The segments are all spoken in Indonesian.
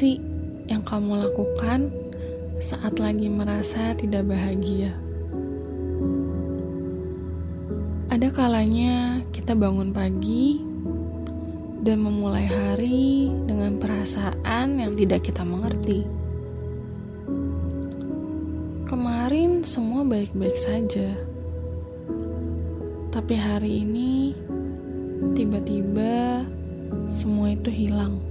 sih yang kamu lakukan saat lagi merasa tidak bahagia? Ada kalanya kita bangun pagi dan memulai hari dengan perasaan yang tidak kita mengerti. Kemarin semua baik-baik saja, tapi hari ini tiba-tiba semua itu hilang.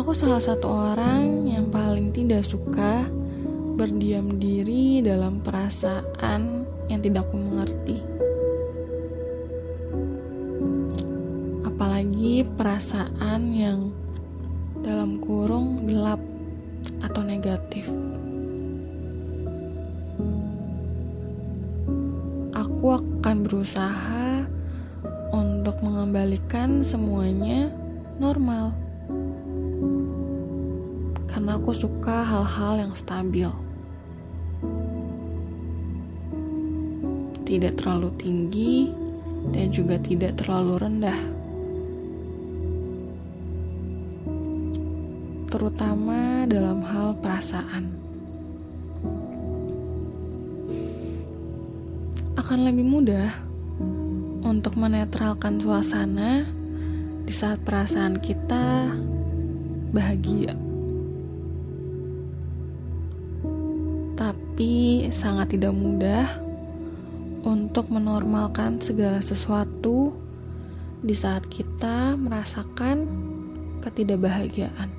Aku salah satu orang yang paling tidak suka berdiam diri dalam perasaan yang tidak aku mengerti. Apalagi perasaan yang dalam kurung gelap atau negatif. Aku akan berusaha untuk mengembalikan semuanya normal karena aku suka hal-hal yang stabil. Tidak terlalu tinggi dan juga tidak terlalu rendah. Terutama dalam hal perasaan. Akan lebih mudah untuk menetralkan suasana di saat perasaan kita bahagia. Tapi sangat tidak mudah untuk menormalkan segala sesuatu di saat kita merasakan ketidakbahagiaan.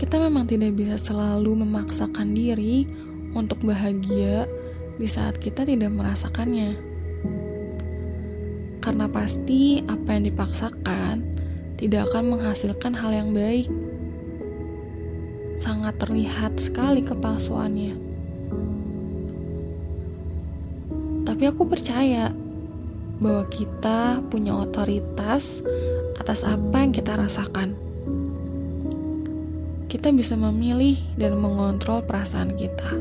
Kita memang tidak bisa selalu memaksakan diri untuk bahagia di saat kita tidak merasakannya. Karena pasti apa yang dipaksakan tidak akan menghasilkan hal yang baik sangat terlihat sekali kepalsuannya. Tapi aku percaya bahwa kita punya otoritas atas apa yang kita rasakan. Kita bisa memilih dan mengontrol perasaan kita.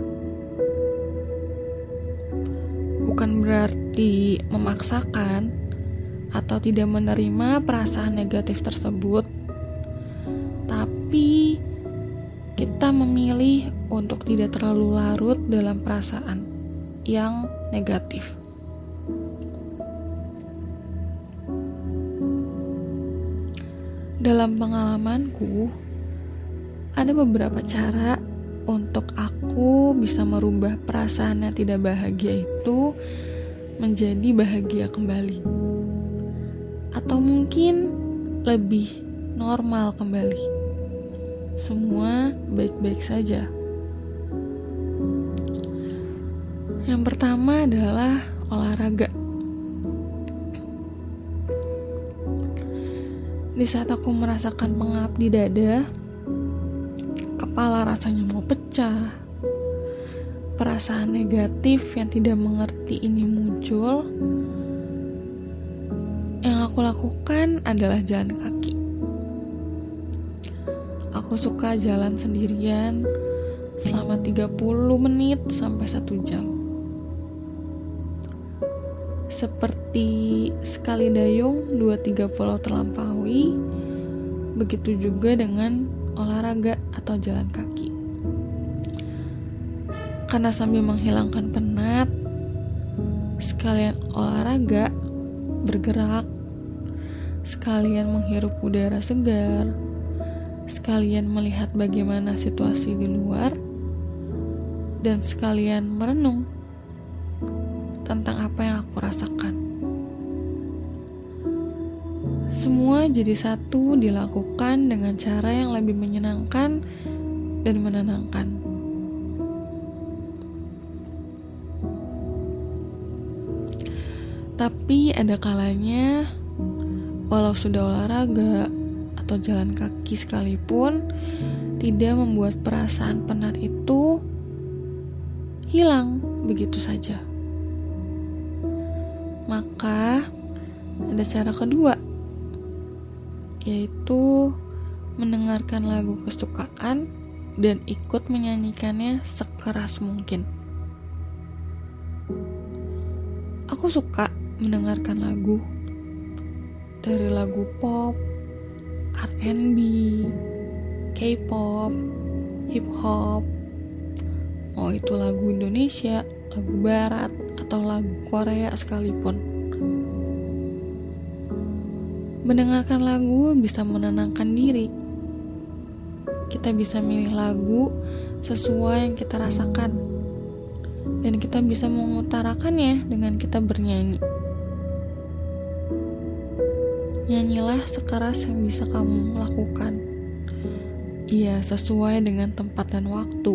Bukan berarti memaksakan atau tidak menerima perasaan negatif tersebut, tapi memilih untuk tidak terlalu larut dalam perasaan yang negatif. Dalam pengalamanku, ada beberapa cara untuk aku bisa merubah perasaan yang tidak bahagia itu menjadi bahagia kembali, atau mungkin lebih normal kembali semua baik-baik saja. Yang pertama adalah olahraga. Di saat aku merasakan pengap di dada, kepala rasanya mau pecah, perasaan negatif yang tidak mengerti ini muncul. Yang aku lakukan adalah jalan kaki. Aku suka jalan sendirian selama 30 menit sampai 1 jam. Seperti sekali dayung 2-3 pulau terlampaui, begitu juga dengan olahraga atau jalan kaki. Karena sambil menghilangkan penat, sekalian olahraga, bergerak, sekalian menghirup udara segar, sekalian melihat bagaimana situasi di luar, dan sekalian merenung tentang apa yang aku rasakan. Semua jadi satu dilakukan dengan cara yang lebih menyenangkan dan menenangkan. Tapi ada kalanya, walau sudah olahraga, atau jalan kaki sekalipun tidak membuat perasaan penat itu hilang begitu saja. Maka ada cara kedua yaitu mendengarkan lagu kesukaan dan ikut menyanyikannya sekeras mungkin. Aku suka mendengarkan lagu dari lagu pop, R&B, K-pop, hip hop, mau itu lagu Indonesia, lagu barat, atau lagu Korea sekalipun. Mendengarkan lagu bisa menenangkan diri. Kita bisa milih lagu sesuai yang kita rasakan, dan kita bisa mengutarakannya dengan kita bernyanyi. Nyanyilah sekeras yang bisa kamu lakukan. Iya, sesuai dengan tempat dan waktu.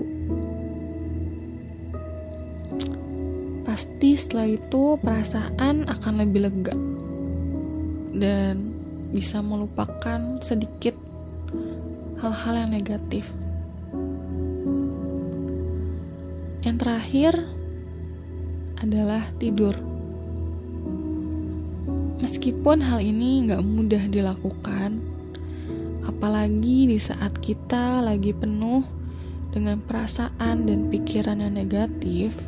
Pasti setelah itu perasaan akan lebih lega dan bisa melupakan sedikit hal-hal yang negatif. Yang terakhir adalah tidur. Meskipun hal ini nggak mudah dilakukan, apalagi di saat kita lagi penuh dengan perasaan dan pikiran yang negatif,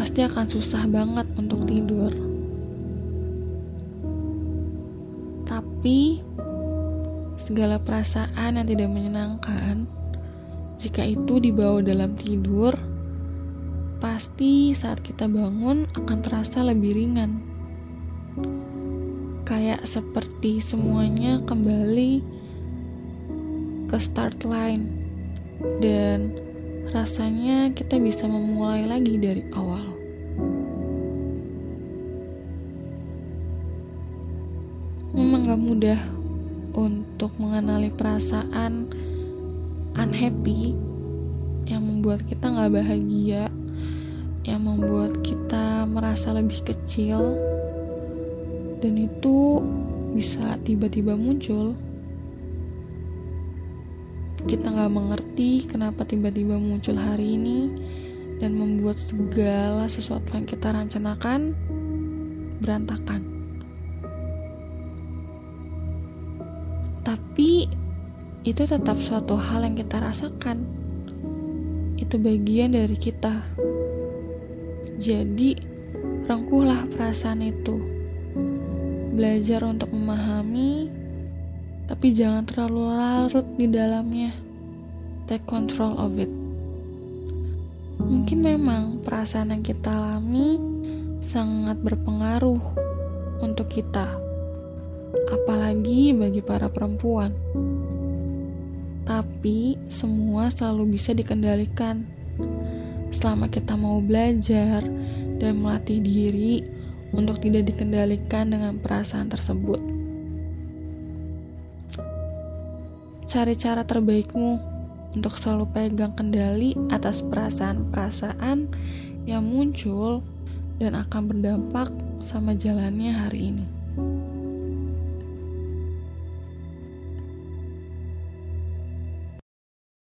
pasti akan susah banget untuk tidur. Tapi, segala perasaan yang tidak menyenangkan, jika itu dibawa dalam tidur, pasti saat kita bangun akan terasa lebih ringan kayak seperti semuanya kembali ke start line dan rasanya kita bisa memulai lagi dari awal. Memang gak mudah untuk mengenali perasaan unhappy yang membuat kita gak bahagia, yang membuat kita merasa lebih kecil, dan itu bisa tiba-tiba muncul. Kita nggak mengerti kenapa tiba-tiba muncul hari ini dan membuat segala sesuatu yang kita rencanakan berantakan. Tapi itu tetap suatu hal yang kita rasakan. Itu bagian dari kita. Jadi rangkuhlah perasaan itu belajar untuk memahami, tapi jangan terlalu larut di dalamnya. Take control of it. Mungkin memang perasaan yang kita alami sangat berpengaruh untuk kita, apalagi bagi para perempuan. Tapi semua selalu bisa dikendalikan selama kita mau belajar dan melatih diri untuk tidak dikendalikan dengan perasaan tersebut. Cari cara terbaikmu untuk selalu pegang kendali atas perasaan-perasaan yang muncul dan akan berdampak sama jalannya hari ini.